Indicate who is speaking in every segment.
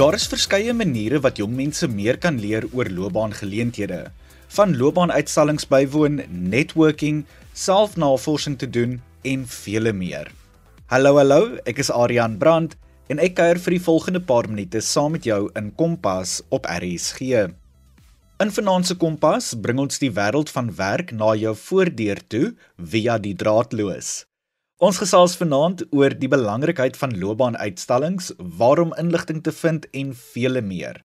Speaker 1: Daar is verskeie maniere wat jong mense meer kan leer oor loopbaangeleenthede, van loopbaanuitstallings bywoon, networking, selfnavorsing te doen en vele meer. Hallo hallo, ek is Adrian Brandt en ek kuier vir die volgende paar minute saam met jou in Kompas op RSG. In Finansie Kompas bring ons die wêreld van werk na jou voordeur toe via die draadloos. Ons gesels vanaand oor die belangrikheid van loopbaanuitstallings, waarom inligting te vind en vele meer.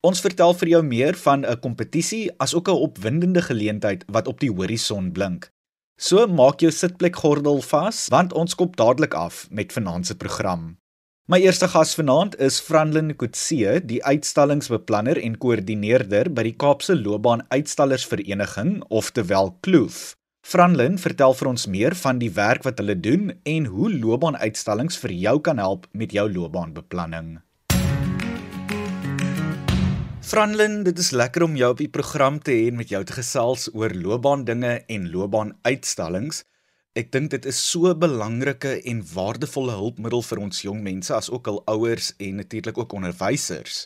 Speaker 1: Ons vertel vir jou meer van 'n kompetisie asook 'n opwindende geleentheid wat op die horison blink. So maak jou sitplekgordel vas want ons kop dadelik af met vanaand se program. My eerste gas vanaand is Franlin Kutse, die uitstallingsbeplanner en koördineerder by die Kaapse Loopbaanuitstallersvereniging, oftewel Kloof. Franlin vertel vir ons meer van die werk wat hulle doen en hoe loopbaanuitstallings vir jou kan help met jou loopbaanbeplanning. Franlin, dit is lekker om jou op die program te hê en met jou te gesels oor loopbaandinge en loopbaanuitstallings. Ek dink dit is so 'n belangrike en waardevolle hulpmiddel vir ons jong mense as ook hul ouers en natuurlik ook onderwysers.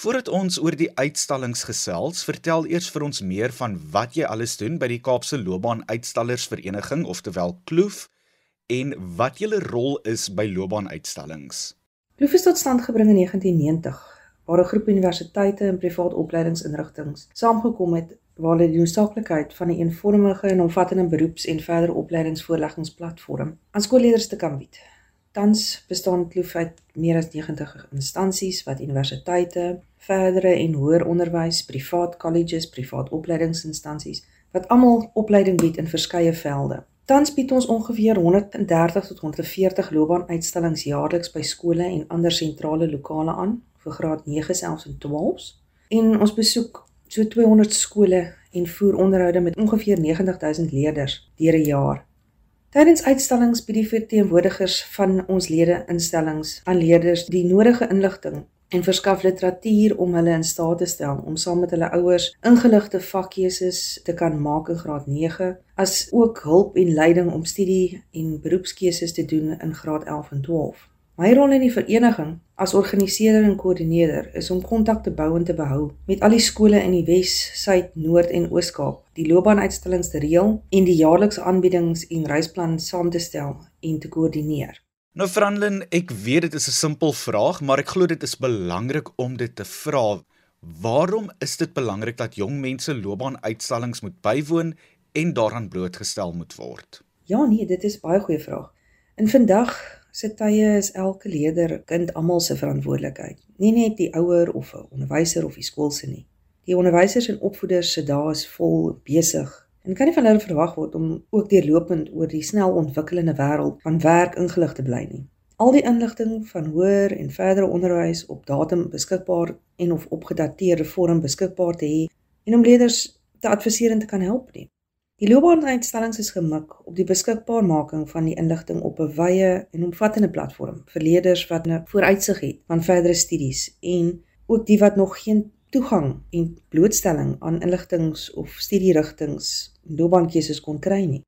Speaker 1: Voordat ons oor die uitstallings gesels, vertel eers vir ons meer van wat jy alles doen by die Kaapse Loopbaan Uitstallersvereniging, oftewel Kloof, en wat julle rol is by loopbaanuitstallings.
Speaker 2: Kloof is tot stand gebring in 1990, waar 'n groep universiteite en privaat opleidingsinrigtinge saamgekom het waar hulle die noodsaaklikheid van 'n een eenvormige en omvattende beroeps- en verdere opleidingsvoorleggingsplatform aan skoolleerders te kan bied. Tans bestaan Kloof uit meer as 90 instansies wat universiteite, verdere en hoër onderwys, privaat colleges, privaat opleidingsinstansies wat almal opleiding bied in verskeie velde. Tans bied ons ongeveer 130 tot 140 loopbaanuitstallings jaarliks by skole en ander sentrale lokale aan vir graad 9 selfs en 12s. En ons besoek so 200 skole en voer onderhoude met ongeveer 90000 leerders deur 'n jaar. Tydens uitstallings bied die verteenwoordigers van ons lede-instellings aan leerders die nodige inligting en verskaf literatuur om hulle in staat te stel om saam met hulle ouers ingeligte vakkeuses te kan maak in graad 9, as ook hulp en leiding om studie en beroepskeuses te doen in graad 11 en 12. My rol in die vereniging as organiseerder en koördineerder is om kontak te bou en te behou met al die skole in die Wes, Suid, Noord en Oos-Kaap, die loopbaanuitstallings te reël en die jaarlikse aanbiedings en reisplan saam te stel en te koördineer.
Speaker 1: Nou Franlin, ek weet dit is 'n simpel vraag, maar ek glo dit is belangrik om dit te vra. Waarom is dit belangrik dat jong mense loopbaanuitstallings moet bywoon en daaraan blootgestel moet word?
Speaker 2: Ja nee, dit is baie goeie vraag. In vandag se tye is elke leerder kind almal se verantwoordelikheid. Nie net die ouer of 'n onderwyser of die skool se nie. Die onderwysers en opvoeders se dae is vol besig en kan nie van hulle verwag word om ook deurlopend oor die snel ontwikkelende wêreld van werk ingelig te bly nie. Al die inligting van hoër en verdere onderwys op datum beskikbaar en of opgedateerde vorm beskikbaar te hê en om leerders te adviseer en te kan help nie. Die loopbaanuitstallings is gemik op die beskikbaarmaking van die inligting op 'n wye en omvattende platform vir leerders wat 'n vooruitsig het van verdere studies en ook die wat nog geen toegang en blootstelling aan inligtings of studierigtings en loopbaankeuses kon kry nie.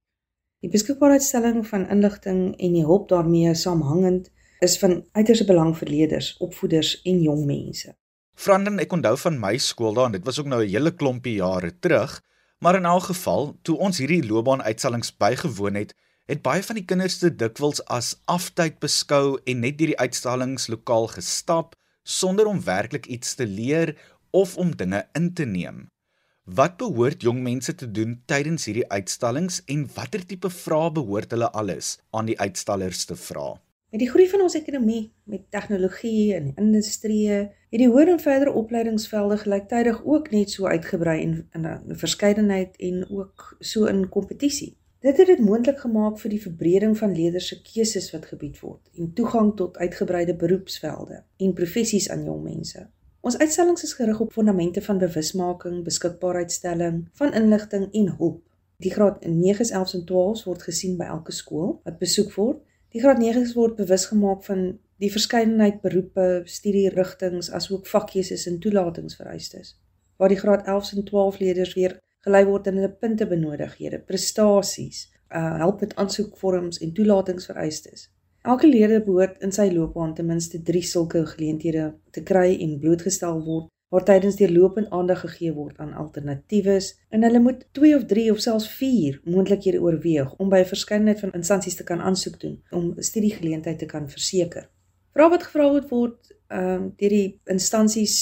Speaker 2: Die beskikbaarheidstelling van inligting en die hulp daarmee saamhangend is van uiterste belang vir leerders, opvoeders en jong mense.
Speaker 1: Vranden, ek onthou van my skool daar en dit was ook nou 'n hele klompie jare terug. Maar in elk geval, toe ons hierdie loopbaanuitstallings bygewoon het, het baie van die kinders dit dikwels as aftyd beskou en net deur die uitstallings lokaal gestap sonder om werklik iets te leer of om dinge in te neem. Wat behoort jong mense te doen tydens hierdie uitstallings en watter tipe vrae behoort hulle alles aan die uitstallers te vra?
Speaker 2: Met die groei van ons ekonomie, met tegnologie en industrie, het die hoër en verdere opleidingsvelde gelyktydig ook net so uitgebrei en in 'n verskeidenheid en ook so in kompetisie. Dit het dit moontlik gemaak vir die verbreding van leerders se keuses wat gebied word en toegang tot uitgebreide beroepsvelde en professies aan jong mense. Ons uitstallings is gerig op fondamente van bewusmaking, beskikbaarheidstelling, van inligting en hulp. Die graad 9s, 11s en 12s word gesien by elke skool wat besoek word Die graad 9s word bewus gemaak van die verskeidenheid beroepe, studierigtinge asook vakkeuses en toelatingsvereistes. Waar die graad 11s en 12 leerders weer gelei word in hulle punte benodighede, prestasies, uh help met aansoekvorms en toelatingsvereistes. Elke leerder behoort in sy loopbaan ten minste 3 sulke geleenthede te kry en blootgestel word waar tydens deurlopend aandag gegee word aan alternatiewes en hulle moet 2 of 3 of selfs 4 moontlikhede oorweeg om by 'n verskeidenheid van instansies te kan aansoek doen om 'n studiegeleentheid te kan verseker. Vrae wat gevra word word um, deur die instansies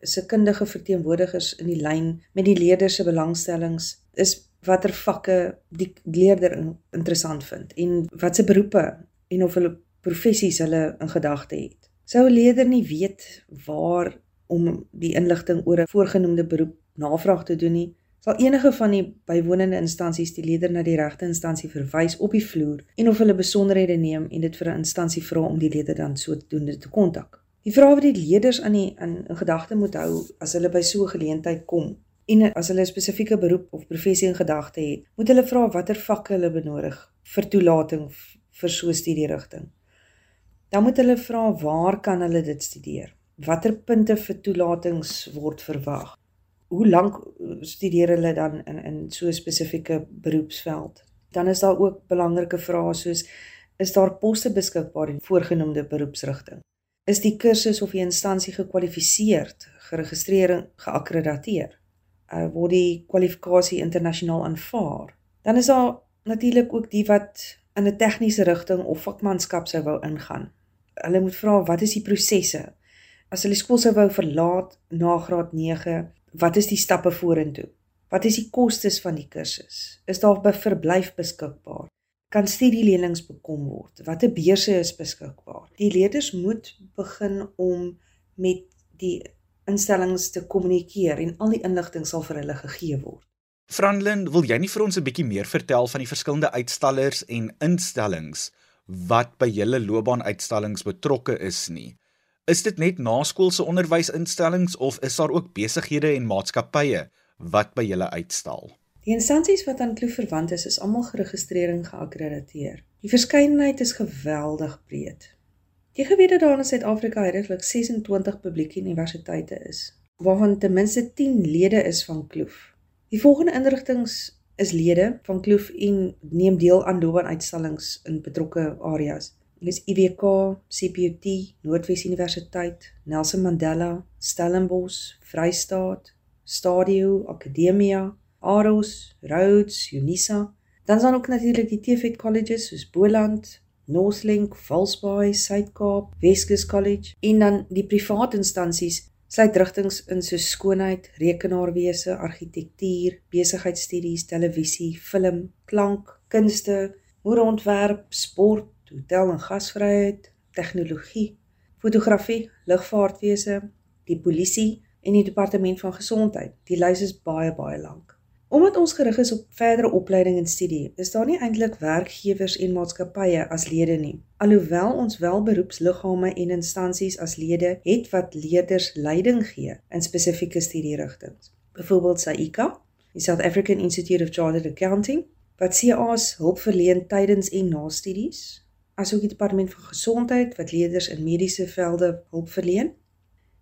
Speaker 2: se kundige verteenwoordigers in die lyn met die leerders se belangstellings is watter vakke die leerder interessant vind en watse beroepe en of hulle professies hulle in gedagte het. Sou 'n leerder nie weet waar om die inligting oor 'n voorgenoemde beroep navraag te doen nie, sal enige van die bywonende instansies die leerder na die regte instansie verwys op die vloer en of hulle besonderhede neem en dit vir 'n instansie vra om die leerder dan sodoende te kontak. Die vrae wat die leerders aan die in, in gedagte moet hou as hulle by so 'n geleentheid kom en as hulle 'n spesifieke beroep of professie in gedagte het, moet hulle vra watter vakke hulle benodig vir toelating vir so 'n studierigting. Dan moet hulle vra waar kan hulle dit studeer? Watter punte vir toelatings word verwag? Hoe lank studeer hulle dan in in so 'n spesifieke beroepsveld? Dan is daar ook belangrike vrae soos is daar poste beskikbaar in voorgenoemde beroepsrigting? Is die kursus of die instansie gekwalifiseerd, geregistreer en geakkrediteer? uh, word die kwalifikasie internasionaal aanvaar. Dan is daar natuurlik ook die wat in 'n tegniese rigting of vakmanskap sou wou ingaan. Hulle moet vra wat is die prosesse? As hulle skool sou wou verlaat na graad 9, wat is die stappe vorentoe? Wat is die kostes van die kursus? Is daar verblyf beskikbaar? Kan studielenings bekom word? Watter beurse is beskikbaar? Die leerders moet begin om met die instellings te kommunikeer en al die inligting sal vir hulle gegee word.
Speaker 1: Franlin, wil jy nie vir ons 'n bietjie meer vertel van die verskillende uitstallers en instellings wat by julle loopbaanuitstallings betrokke is nie? Is dit net naskoolse onderwysinstellings of is daar ook besighede en maatskappye wat by julle uitstal?
Speaker 2: Die instansies wat aan Kloof verwant is, is almal geregistreer en geakkrediteer. Die verskeidenheid is geweldig breed. Jy geweet dat daar in Suid-Afrika heidaglik 26 publieke universiteite is, waarvan ten minste 10 lede is van Kloof. Die volgende inrigtinge is lede van Kloof en neem deel aan loopbaanuitstallings in betrokke areas. Dis IWK, CPUT, Noordwes Universiteit, Nelson Mandela, Stellenbosch, Vrystaat, Stadio, Akademia, Aros, Rhodes, Unisa. Dan is daar ook natuurlik die TVET colleges soos Boland, Northlink, Valsbaai, Suid-Kaap, Weskus College en dan die private instansies sluit rigtings in so skoonheid, rekenaarwese, argitektuur, besigheidstudies, televisie, film, klank, kunste, modeontwerp, sport, hotel en gasvryheid, tegnologie, fotografie, lugvaartwese, die polisie en die departement van gesondheid. Die lys is baie baie lank. Omdat ons gerig is op verdere opleiding en studie, is daar nie eintlik werkgewers en maatskappye as lede nie. Alhoewel ons wel beroepsliggame en instansies as lede het wat leerders leiding gee in spesifieke studierigtings. Byvoorbeeld SAICA, die South African Institute of Chartered Accounting, wat CA's hulp verleen tydens en na studies, asook die departement van gesondheid wat leerders in mediese velde hulp verleen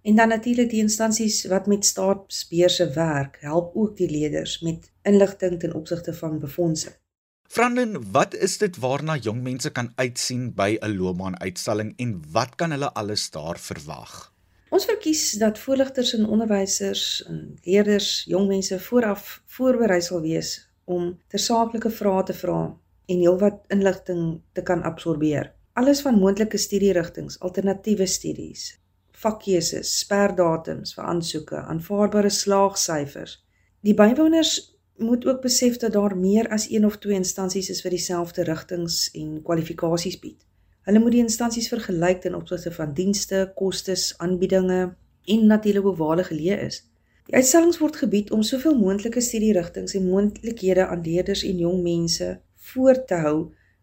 Speaker 2: En dan natuurlik die instansies wat met staatsbeurse werk, help ook die leerders met inligting ten opsigte van befondsing.
Speaker 1: Frandin, wat is dit waarna jong mense kan uitsien by 'n loopbaanuitstalling en wat kan hulle alles daar verwag?
Speaker 2: Ons verkies dat voorligters en onderwysers en leerders jong mense vooraf voorberei sal wees om tersaaklike vrae te vra en heelwat inligting te kan absorbeer. Alles van moontlike studierigtinge, alternatiewe studies, vakkeuses, sperdatums vir aansoeke, aanvaarbare slaagsyfers. Die bywoners moet ook besef dat daar meer as een of twee instansies is wat dieselfde rigtings en kwalifikasies bied. Hulle moet die instansies vergelyk ten opsigte van dienste, kostes, aanbiedinge en natuurlik hoe waar hulle geleë is. Die uitstallings word gebied om soveel moontlike studierigtings en moontlikhede aan leerders en jong mense voor te hou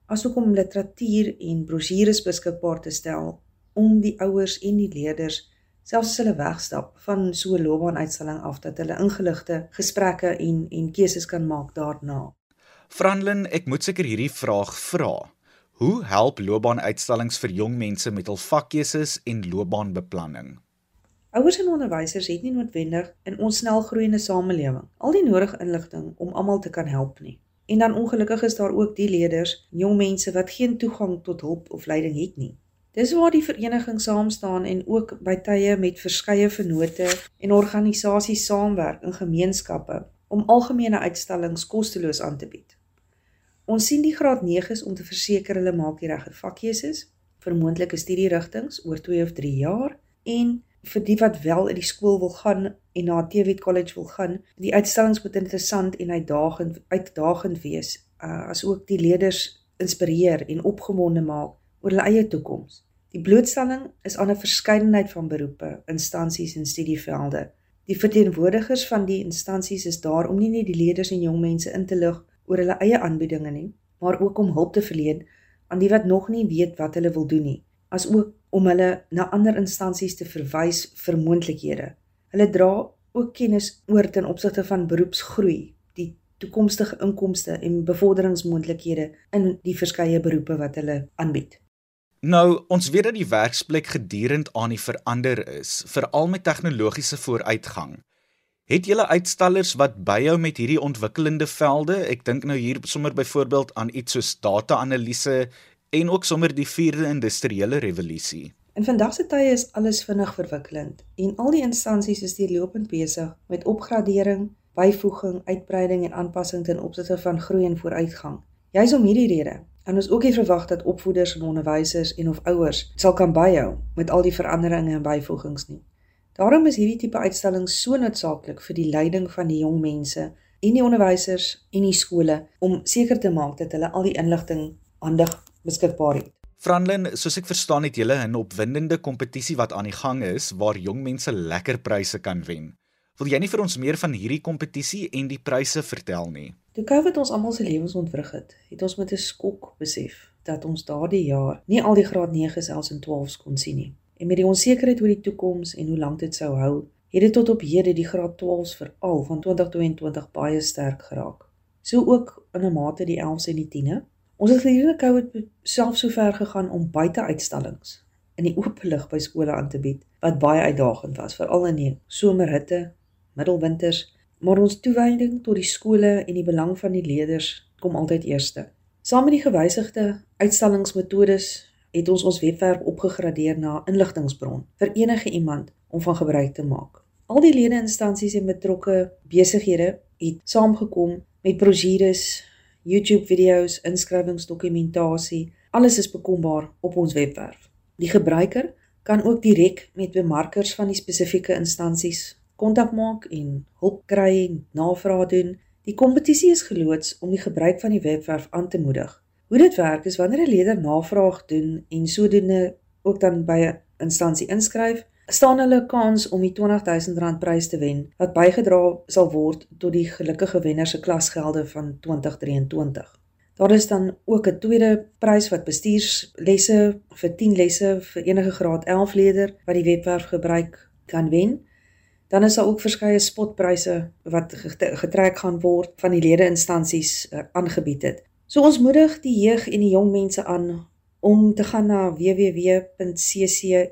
Speaker 2: asook om literatuur en brosjures beskikbaar te stel om die ouers en die leerders selfs hulle wegstap van so 'n loopbaanuitstalling af dat hulle ingeligte gesprekke en en keuses kan maak daarna.
Speaker 1: Franlin, ek moet seker hierdie vraag vra. Hoe help loopbaanuitstallings vir jong mense met hul vakkeuses en loopbaanbeplanning?
Speaker 2: Ouers en onderwysers het nie noodwendig in ons snelgroeiende samelewing al die nodige inligting om almal te kan help nie. En dan ongelukkig is daar ook die leerders, jong mense wat geen toegang tot hulp of leiding het nie. Dis waar die vereniging saam staan en ook by tye met verskeie vennote en organisasies saamwerk in gemeenskappe om algemene uitstallings kosteloos aan te bied. Ons sien die graad 9s om te verseker hulle maak die regte vakkeuses vir moontlike studierigtinge oor 2 of 3 jaar en vir die wat wel in die skool wil gaan en na TVET College wil gaan, die uitstallings moet interessant en uitdagend uitdagend wees, uh, as ook die leerders inspireer en opgewonde maak oor hulle eie toekoms. Die blootstelling is aan 'n verskeidenheid van beroepe, instansies en studievelde. Die verteenwoordigers van die instansies is daar om nie net die leerders en jong mense in te lig oor hulle eie aanbiedinge nie, maar ook om hulp te verleen aan die wat nog nie weet wat hulle wil doen nie, asook om hulle na ander instansies te verwys vir moontlikhede. Hulle dra ook kennis oor ten opsigte van beroepsgroei, die toekomstige inkomste en bevorderingsmoontlikhede in die verskeie beroepe wat hulle aanbied.
Speaker 1: Nou, ons weet dat die werksplek gedurend aan die verander is, veral met tegnologiese vooruitgang. Het julle uitstallers wat byhou met hierdie ontwikkelende velde? Ek dink nou hier sommer byvoorbeeld aan iets soos data-analise en ook sommer die 4de industriële revolusie.
Speaker 2: In vandag se tye is alles vinnig verwikkelend en al die instansies is deurlopend besig met opgradering, byvoeging, uitbreiding en aanpassing ten opsigte van groei en vooruitgang. Juis om hierdie rede en ons ook nie verwag dat opvoeders en onderwysers en of ouers sal kan byhou met al die veranderinge en byvoegings nie. Daarom is hierdie tipe uitstallings so noodsaaklik vir die leiding van die jong mense en die onderwysers en die skole om seker te maak dat hulle al die inligting handig beskikbaar het.
Speaker 1: Franlin, soos ek verstaan het julle 'n opwindende kompetisie wat aan die gang is waar jong mense lekker pryse kan wen. Wil jy nie vir ons meer van hierdie kompetisie en die pryse vertel nie?
Speaker 2: Toe COVID ons almal se lewens ontwrig het, het ons met 'n skok besef dat ons daardie jaar nie al die graad 9 selfs en 12s kon sien nie. En met die onsekerheid oor die toekoms en hoe lank dit sou hou, het dit tot op hede die graad 12s veral van 2022 baie sterk geraak. So ook in 'n mate die 11s en die 10e. Ons het gedurende COVID self so ver gegaan om buiteuitstallings in die oop lig by skole aan te bied wat baie uitdagend was veral in die somerhitte, middelwinters, maar ons toewyding tot die skole en die belang van die leerders kom altyd eerste. Saam met die gewysigde uitstallingsmetodes het ons ons webwerf opgegradeer na inligtingbron vir enige iemand om van gebruik te maak. Al die lede-instansies en betrokke besighede het saamgekom met brosjures YouTube video's, inskrywingsdokumentasie, alles is bekombaar op ons webwerf. Die gebruiker kan ook direk met bemarkers van die spesifieke instansies kontak maak en hulp kry en navraag doen. Die kompetisie is geloods om die gebruik van die webwerf aan te moedig. Hoe dit werk is wanneer 'n leerder navraag doen en sodoende ook dan by 'n instansie inskryf, staan hulle kans om die R20000 prys te wen wat bygedra sal word tot die gelukkige wenner se klasgelde van 2023. Daar is dan ook 'n tweede prys wat bestuurslesse vir 10 lesse vir enige graad 11 leerder wat die webwerf gebruik kan wen. Dan is daar ook verskeie spotpryse wat getrek gaan word van die lede-instansies uh, aangebied het. So ons moedig die jeug en die jong mense aan om te gaan na www.ccea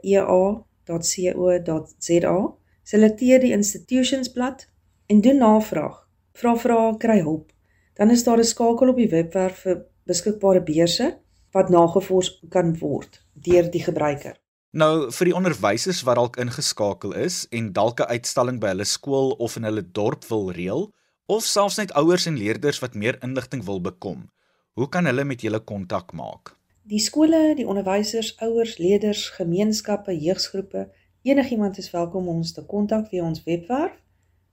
Speaker 2: www.co.za, selekteer die institutionsblad en doen navraag. Vra vra kry hulp. Dan is daar 'n skakel op die webwerf vir beskikbare beurse wat nagevors kan word deur die gebruiker.
Speaker 1: Nou vir die onderwysers wat dalk ingeskakel is en dalk 'n uitstalling by hulle skool of in hulle dorp wil reël of selfs net ouers en leerders wat meer inligting wil bekom. Hoe kan hulle met julle kontak maak?
Speaker 2: Die skole, die onderwysers, ouers, leerders, gemeenskappe, jeugsgroepe, enigiemand is welkom om ons te kontak via ons webwerf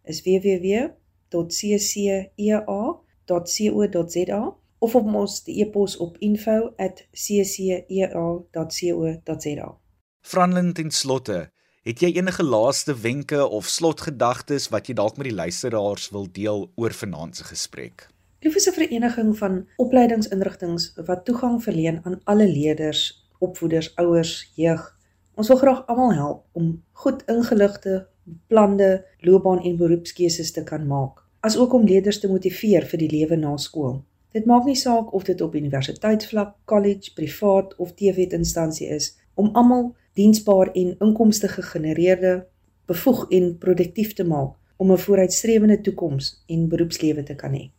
Speaker 2: is www.ccea.co.za of op ons e-pos op info@ccea.co.za.
Speaker 1: Franlin ten slotte, het jy enige laaste wenke of slotgedagtes wat jy dalk met die luisteraars wil deel oor vanaand se gesprek?
Speaker 2: Kloof is 'n vereniging van opleidingsinrigtinge wat toegang verleen aan alle leerders, opvoeders, ouers, jeug. Ons wil graag almal help om goed ingeligte, beplande loopbaan en beroepskeuses te kan maak, asook om leerders te motiveer vir die lewe na skool. Dit maak nie saak of dit op universiteitsvlak, college, privaat of TVET instansie is, om almal diensbaar en inkomste gegenereerde, bevoeg en produktief te maak om 'n vooruitstrewende toekoms en beroepslewe te kan hê.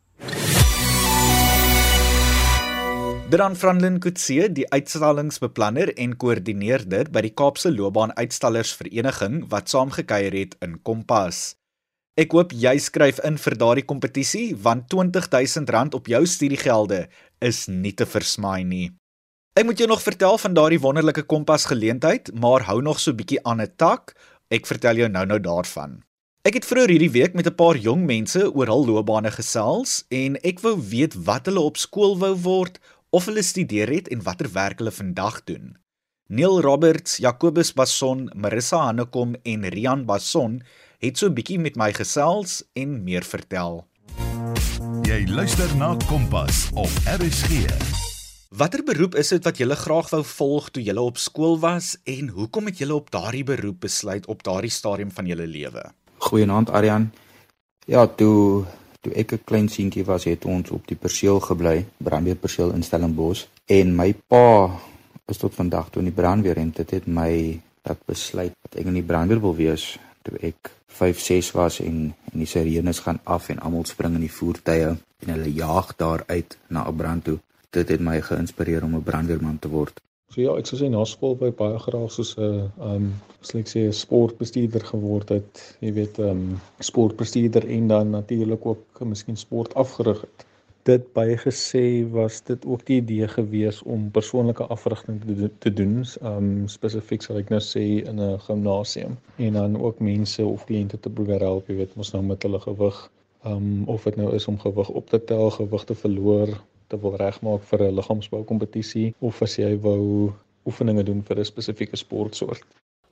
Speaker 1: Dran Franlin Kutse, die uitstallingsbeplanner en koördineerder by die Kaapse Loopbaan Uitstallersvereniging wat saamgekyer het in Kompas. Ek hoop jy skryf in vir daardie kompetisie want R20000 op jou studiegelde is nie te versmaai nie. Ek moet jou nog vertel van daardie wonderlike Kompas geleentheid, maar hou nog so 'n bietjie aan 'n tak. Ek vertel jou nou-nou daarvan. Ek het vroeër hierdie week met 'n paar jong mense oor hul loopbane gesels en ek wou weet wat hulle op skool wou word of hulle studeer het en watter werk hulle vandag doen. Neil Roberts, Jacobus Basson, Marissa Hanekom en Rian Basson het so 'n bietjie met my gesels en meer vertel.
Speaker 3: Jy luister na Kompas op RSG.
Speaker 1: Watter beroep is dit wat jy graag wou volg toe jy op skool was en hoekom het jy op daardie beroep besluit op daardie stadium van jou lewe?
Speaker 4: Goeienaand Aryan. Ja, toe toe ek 'n klein seentjie was, het ons op die perseel gebly, brandweerperseel in Stellenbosch en my pa is tot vandag toe in die brandweer en dit het my dat besluit dat ek in die brandweer wil wees toe ek 5 6 was en en die sirenes gaan af en almal spring in die voertuie en hulle jaag daar uit na 'n brand toe. Dit het my geïnspireer om 'n brandweerman te word.
Speaker 5: So ja, ek sou sê na skool by baie graag soos 'n uh, um ek sê 'n sportbestuurder geword het. Jy weet, um sportbestuurder en dan natuurlik ook miskien sport afgerig het dit bygesê was dit ook die idee gewees om persoonlike afrigting te, doen. Um spesifiek sal ek nou sê in 'n gimnasium en dan ook mense of kliënte te probeer help, jy weet, mos nou met hulle gewig. Um of dit nou is om gewig op te tel, gewig te verloor, te wil regmaak vir 'n liggaamsbou kompetisie of as jy wou oefeninge doen vir 'n spesifieke sportsoort.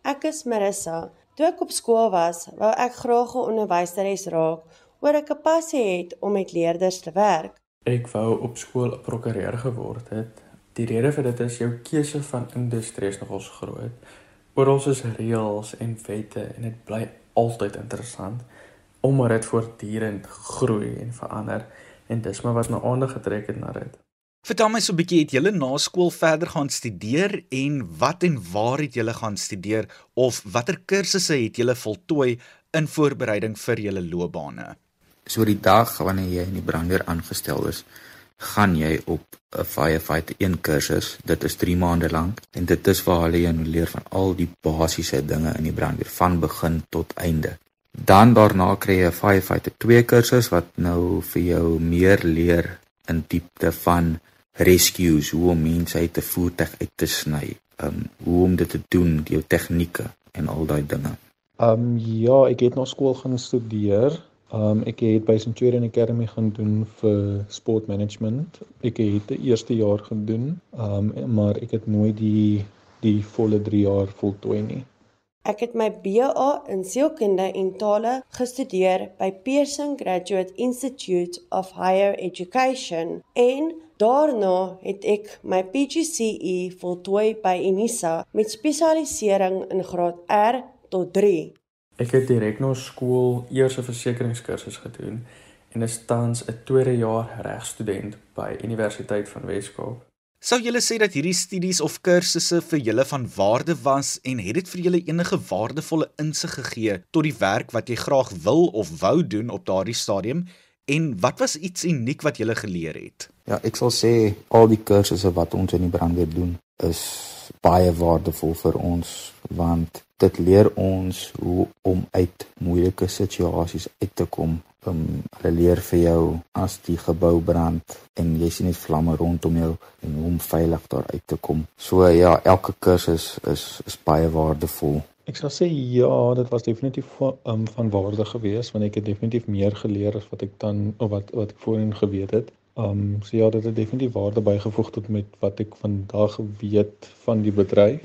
Speaker 6: Ek is Marissa. Toe ek op skool was, wou ek graag 'n onderwyseres raak oor 'n kapasiteit het om met leerders te werk.
Speaker 7: Ek wou op skool 'n prokureur geword het. Die rede vir dit is jou keuse van industrie is nogals groot. Oral is reëls en wette en dit bly altyd interessant omdat dit voortdurend groei en verander en dis maar wat my aandag getrek het na dit.
Speaker 1: Vertel my so 'n bietjie, het julle na skool verder gaan studeer en wat en waar het julle gaan studeer of watter kursusse het julle voltooi in voorbereiding vir julle loopbane?
Speaker 4: So die dag wanneer jy in die brandweer aangestel is, gaan jy op 'n firefighter 1 kursus. Dit is 3 maande lank en dit is waar hulle jou leer van al die basiese dinge in die brandweer van begin tot einde. Dan daarna kry jy 'n firefighter 2 kursus wat nou vir jou meer leer in diepte van rescues, hoe om mense uit 'n voertuig uit te sny, um hoe om dit te doen, jou tegnieke en al daai dinge.
Speaker 5: Um ja, ek het na skool gaan studeer Um ek het by Centurion Academy gaan doen vir sport management. Ek het die eerste jaar gedoen, um maar ek het nooit die die volle 3 jaar voltooi nie.
Speaker 6: Ek het my BA in sielkunde en tale gestudeer by Pearson Graduate Institute of Higher Education en daarna het ek my PGCE voltooi by Unisa met spesialisering in graad R tot 3.
Speaker 7: Ek het direk na skool eers 'n versekeringskursus gedoen en is tans 'n tweede jaar regstudent by Universiteit van Weskaap.
Speaker 1: Sou julle sê dat hierdie studies of kursusse vir julle van waarde was en het dit vir julle enige waardevolle insig gegee tot die werk wat jy graag wil of wou doen op daardie stadium en wat was iets uniek wat julle geleer het?
Speaker 4: Ja, ek sal sê al die kursusse wat ons in die brandweer doen is baie waardevol vir ons want dit leer ons hoe om uit moeilike situasies uit te kom. Um, hulle leer vir jou as die gebou brand en jy sien net vlamme rondom jou en hoe om veilig daar uit te kom. So ja, elke kursus is is baie waardevol.
Speaker 5: Ek sal sê ja, dit was definitief um, van waarde geweest want ek het definitief meer geleer as wat ek dan of wat wat ek voorheen geweet het. Um so ja, dit het definitief waarde bygevoeg tot met wat ek vandag weet van die bedryf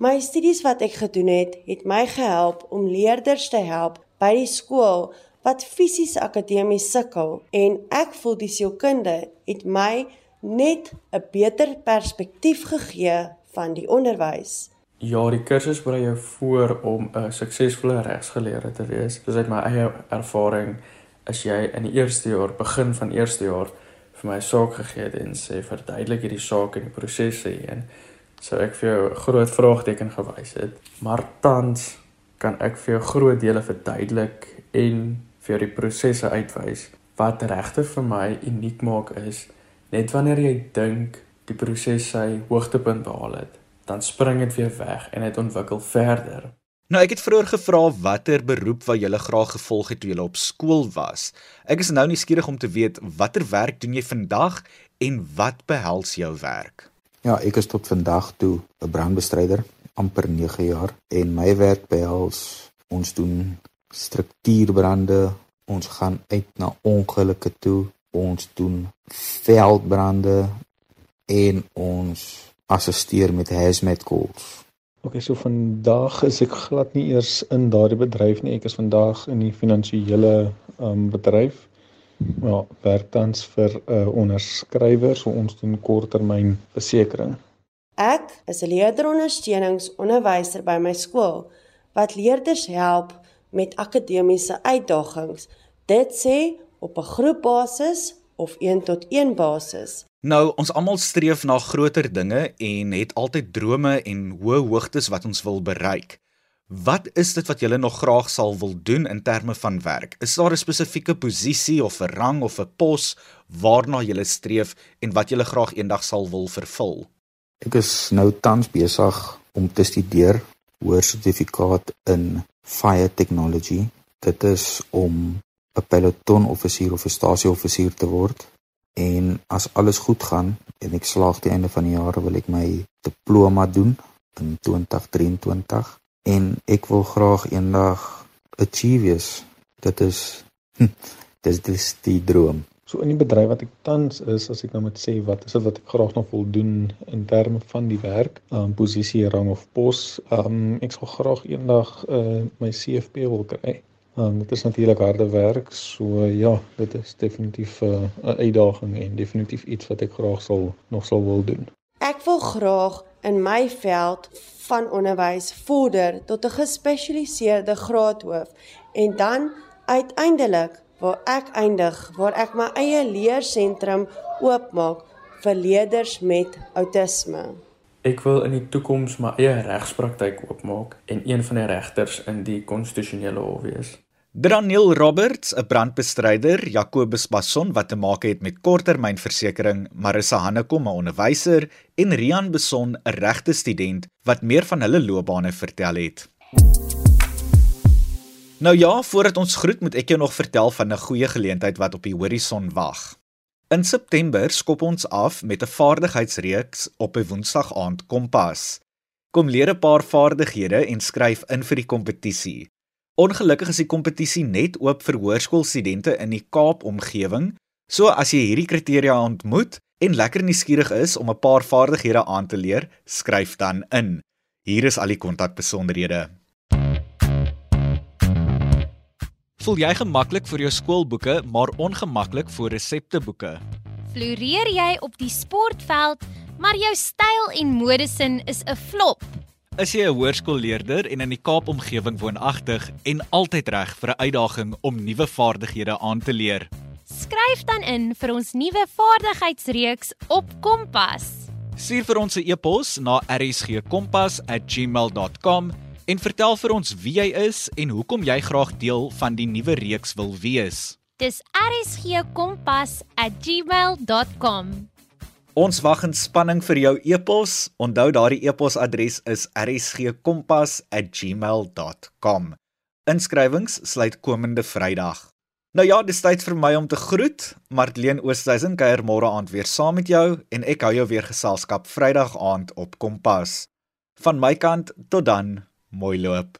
Speaker 6: My studies wat ek gedoen het, het my gehelp om leerders te help by die skool wat fisies akademies sukkel en ek voel die sielkunde het my net 'n beter perspektief gegee van die onderwys.
Speaker 7: Ja, die kursus berei jou voor om 'n suksesvolle regsgeleerde te wees. Soos uit my eie ervaring, as jy in die eerste jaar, begin van eerste jaar vir my saak gegee het en sê verduidelik hierdie saak en die prosesse hierin sou ek vir jou 'n groot vraagteken gewys het. Maar tans kan ek vir jou groot dele verduidelik en vir jou die prosesse uitwys wat regtig vir my uniek maak is net wanneer jy dink die proses sy hoogtepunt behaal het, dan spring dit weer weg en dit ontwikkel verder.
Speaker 1: Nou ek het vroeër gevra watter beroep wat jy graag gevolg het toe jy op skool was. Ek is nou nuuskierig om te weet watter werk doen jy vandag en wat behels jou werk?
Speaker 4: Ja, ek is tot vandag toe 'n brandbestryder, amper 9 jaar en my werk behels ons doen struktuurbrande, ons gaan uit na ongelukke toe, ons doen veldbrande en ons assisteer met hazmat calls.
Speaker 5: Ok, so vandag is ek glad nie eers in daardie bedryf nie. Ek is vandag in die finansiële um, bedryf. Ja, werk tans vir 'n uh, onderskrywer, so ons doen korttermyn besekering.
Speaker 6: Ek is 'n leerderondersteuningsonderwyser by my skool wat leerders help met akademiese uitdagings. Dit sê op 'n groepbasis of 1 tot 1 basis.
Speaker 1: Nou, ons almal streef na groter dinge en het altyd drome en hoë hoogtes wat ons wil bereik. Wat is dit wat jy nog graag sal wil doen in terme van werk? Is daar 'n spesifieke posisie of 'n rang of 'n pos waarna jy streef en wat jy graag eendag sal wil vervul?
Speaker 4: Ek is nou tans besig om te studeer hoër sertifikaat in fire technology. Dit is om 'n peloton offisier of 'n stasie offisier te word. En as alles goed gaan en ek slaag die einde van die jaar wil ek my diploma doen in 2023 en ek wil graag eendag achieve wees. Dit is dis dis die droom.
Speaker 5: So in die bedryf wat ek tans is, as ek nou moet sê wat is dit wat ek graag nog wil doen in terme van die werk, um posisie, rang of pos, um ek sal graag eendag uh my CFP wil kry. Um dit is natuurlik harde werk, so ja, dit is definitief 'n uh, uitdaging en definitief iets wat ek graag sal nog sal wil doen.
Speaker 6: Ek wil graag in my veld van onderwys vorder tot 'n gespesialiseerde graadhoof en dan uiteindelik waar ek eindig, waar ek my eie leersentrum oopmaak vir leerders met outisme.
Speaker 7: Ek wil in die toekoms my eie regspraktyk oopmaak en een van die regters in die konstitusionele hof wees.
Speaker 1: Daniel Roberts, 'n brandbestryder, Jacobus Basson wat te maak het met korttermynversekering, Marissa Hannekom, 'n onderwyser en Rian Beson, 'n regte student wat meer van hulle loopbane vertel het. Nou ja, voordat ons groet, moet ek jou nog vertel van 'n goeie geleentheid wat op die horison wag. In September skop ons af met 'n vaardigheidsreeks op 'n Woensdag aand Kompas. Kom leer 'n paar vaardighede en skryf in vir die kompetisie. Ongelukkig is die kompetisie net oop vir hoërskoolstudente in die Kaap omgewing. So as jy hierdie kriteria ontmoet en lekker nuuskierig is om 'n paar vaardighede aan te leer, skryf dan in. Hier is al die kontakbesonderhede. Voel jy gemaklik vir jou skoolboeke, maar ongemaklik vir resepteboeke?
Speaker 8: Floreer jy op die sportveld, maar jou styl en modesin is 'n flop?
Speaker 1: Is jy 'n hoërskoolleerder en in die Kaap omgewing woonagtig en altyd reg vir 'n uitdaging om nuwe vaardighede aan te leer?
Speaker 8: Skryf dan in vir ons nuwe vaardigheidsreeks op Kompas.
Speaker 1: Stuur vir ons 'n e-pos na rsgkompas@gmail.com en vertel vir ons wie jy is en hoekom jy graag deel van die nuwe reeks wil wees.
Speaker 8: Dis rsgkompas@gmail.com.
Speaker 1: Ons wag in spanning vir jou e-pos. Onthou daardie e-posadres is rsgkompas@gmail.com. Inskrywings sluit komende Vrydag. Nou ja, dis tyd vir my om te groet. Martleen Oosthuizen kuier môre aand weer saam met jou en ek hou jou weer geselskap Vrydag aand op Kompas. Van my kant tot dan, Moilo App.